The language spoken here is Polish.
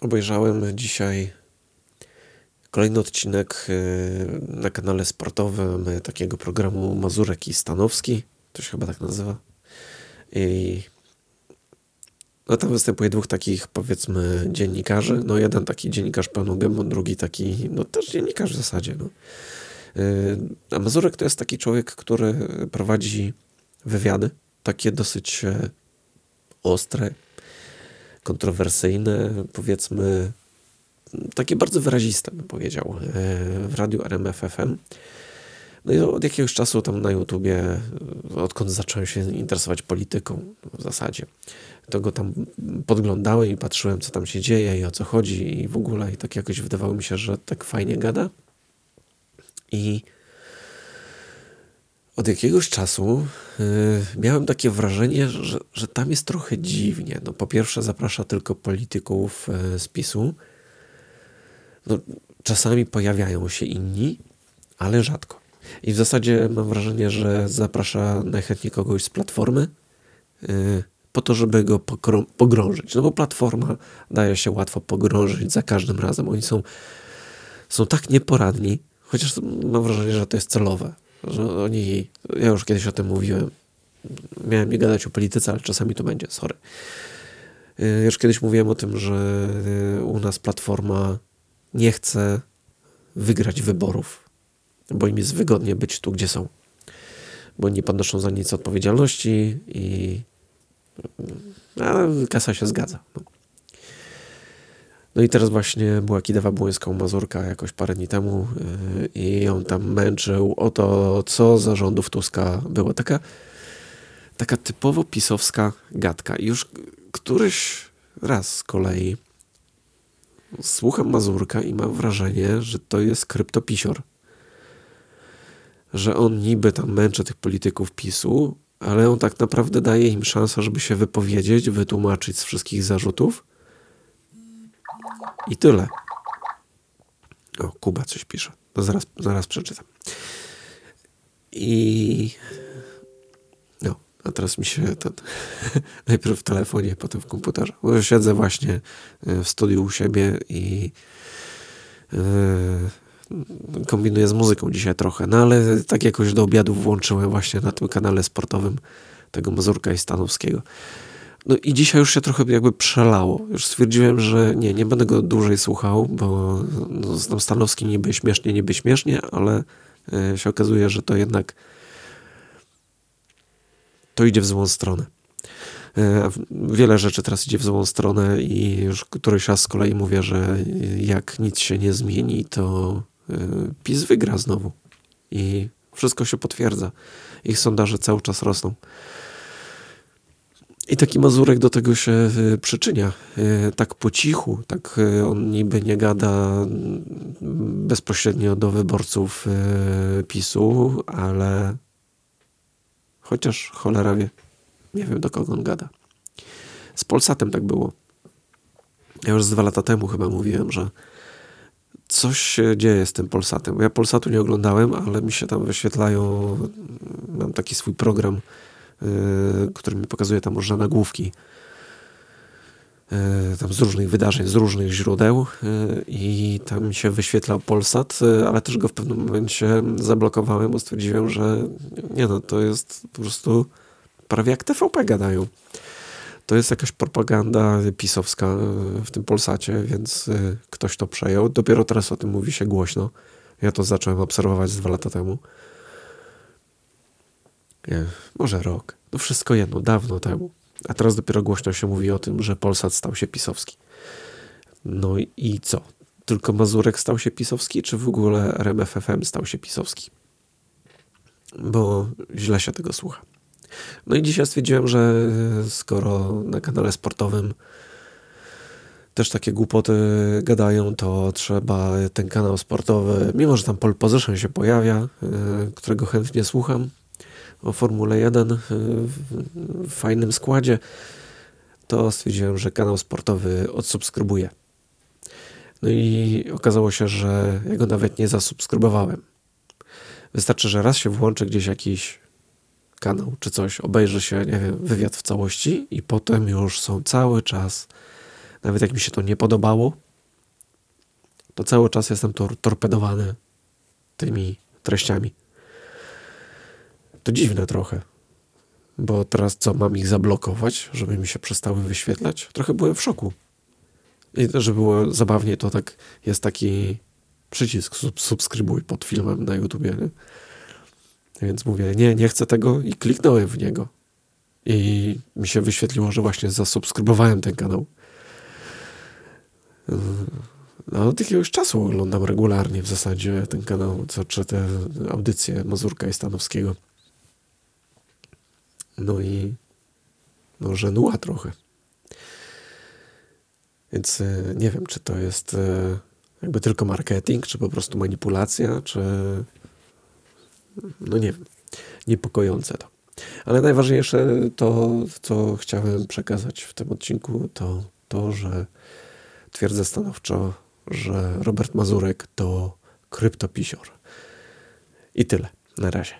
obejrzałem dzisiaj kolejny odcinek y, na kanale sportowym takiego programu Mazurek i Stanowski. To się chyba tak nazywa. I no tam występuje dwóch takich, powiedzmy, dziennikarzy. No jeden taki dziennikarz pełną gębą, drugi taki, no też dziennikarz w zasadzie. No. Y, a Mazurek to jest taki człowiek, który prowadzi wywiady, takie dosyć e, ostre, kontrowersyjne, powiedzmy, takie bardzo wyraziste, bym powiedział, e, w radiu RMFFM. No i od jakiegoś czasu tam na YouTubie, odkąd zacząłem się interesować polityką w zasadzie, to go tam podglądałem i patrzyłem, co tam się dzieje i o co chodzi i w ogóle. I tak jakoś wydawało mi się, że tak fajnie gada. I od jakiegoś czasu yy, miałem takie wrażenie, że, że tam jest trochę dziwnie. No, po pierwsze, zaprasza tylko polityków yy, z PiSu. No, czasami pojawiają się inni, ale rzadko. I w zasadzie mam wrażenie, że zaprasza najchętniej kogoś z platformy yy, po to, żeby go pogrążyć. No bo platforma daje się łatwo pogrążyć za każdym razem. Oni są, są tak nieporadni, chociaż mam wrażenie, że to jest celowe że oni, ja już kiedyś o tym mówiłem, miałem nie gadać o polityce, ale czasami to będzie, sorry. Y, już kiedyś mówiłem o tym, że y, u nas Platforma nie chce wygrać wyborów, bo im jest wygodnie być tu, gdzie są. Bo nie podnoszą za nic odpowiedzialności i ale kasa się zgadza. No. No i teraz właśnie była Kidawa Błońską Mazurka jakoś parę dni temu yy, i ją tam męczył o to, co za rządów Tuska było. Taka, taka typowo pisowska gadka. Już któryś raz z kolei słucham Mazurka i mam wrażenie, że to jest kryptopisior. Że on niby tam męczy tych polityków PiSu, ale on tak naprawdę daje im szansę, żeby się wypowiedzieć, wytłumaczyć z wszystkich zarzutów i tyle. O, Kuba coś pisze. No zaraz, zaraz przeczytam. I no, a teraz mi się ten najpierw w telefonie, potem w komputerze. Bo siedzę właśnie e, w studiu u siebie i yy, kombinuję z muzyką dzisiaj trochę, no ale tak jakoś do obiadu włączyłem właśnie na tym kanale sportowym tego Mazurka i Stanowskiego. No i dzisiaj już się trochę jakby przelało. Już stwierdziłem, że nie, nie będę go dłużej słuchał, bo no, znam Stanowski niby śmiesznie, niby śmiesznie, ale e, się okazuje, że to jednak to idzie w złą stronę. E, wiele rzeczy teraz idzie w złą stronę i już któryś raz z kolei mówię, że jak nic się nie zmieni, to e, PiS wygra znowu. I wszystko się potwierdza. Ich sondaże cały czas rosną. I taki Mazurek do tego się y, przyczynia. Y, tak po cichu, tak y, on niby nie gada mm, bezpośrednio do wyborców PiSu, ale chociaż cholera wie, nie wiem do kogo on gada. Z Polsatem tak było. Ja już z dwa lata temu chyba mówiłem, że coś się dzieje z tym Polsatem. Ja Polsatu nie oglądałem, ale mi się tam wyświetlają, mam taki swój program, który mi pokazuje tam różne nagłówki y, tam z różnych wydarzeń, z różnych źródeł y, i tam się wyświetlał Polsat, ale też go w pewnym momencie zablokowałem, bo stwierdziłem, że nie no, to jest po prostu prawie jak TVP gadają. To jest jakaś propaganda pisowska w tym Polsacie, więc ktoś to przejął. Dopiero teraz o tym mówi się głośno. Ja to zacząłem obserwować dwa lata temu nie, może rok. No wszystko jedno, dawno temu. A teraz dopiero głośno się mówi o tym, że Polsat stał się pisowski. No i co? Tylko Mazurek stał się pisowski, czy w ogóle RMFFM stał się pisowski? Bo źle się tego słucha. No i dzisiaj stwierdziłem, że skoro na kanale sportowym też takie głupoty gadają, to trzeba ten kanał sportowy, mimo że tam pole position się pojawia, y, którego chętnie słucham, o Formule 1 y, w fajnym składzie, to stwierdziłem, że kanał sportowy odsubskrybuję. No i okazało się, że ja go nawet nie zasubskrybowałem. Wystarczy, że raz się włączy gdzieś jakiś kanał czy coś, obejrzy się, nie wiem, wywiad w całości i potem już są cały czas Nawet jak mi się to nie podobało, to cały czas jestem tor torpedowany tymi treściami. To dziwne trochę. Bo teraz co, mam ich zablokować, żeby mi się przestały wyświetlać? Trochę byłem w szoku. I że było zabawnie, to tak jest taki przycisk sub subskrybuj pod filmem na YouTubie. Nie? Więc mówię, nie, nie chcę tego i kliknąłem w niego. I mi się wyświetliło, że właśnie zasubskrybowałem ten kanał. No, od jakiegoś czasu oglądam regularnie w zasadzie ten kanał, co, czy te audycje Mazurka i Stanowskiego. No i no, żenuła trochę. Więc e, nie wiem, czy to jest e, jakby tylko marketing, czy po prostu manipulacja, czy no nie wiem, niepokojące to. Ale najważniejsze to, co chciałem przekazać w tym odcinku, to to, że twierdzę stanowczo, że Robert Mazurek to kryptopisior. I tyle. Na razie.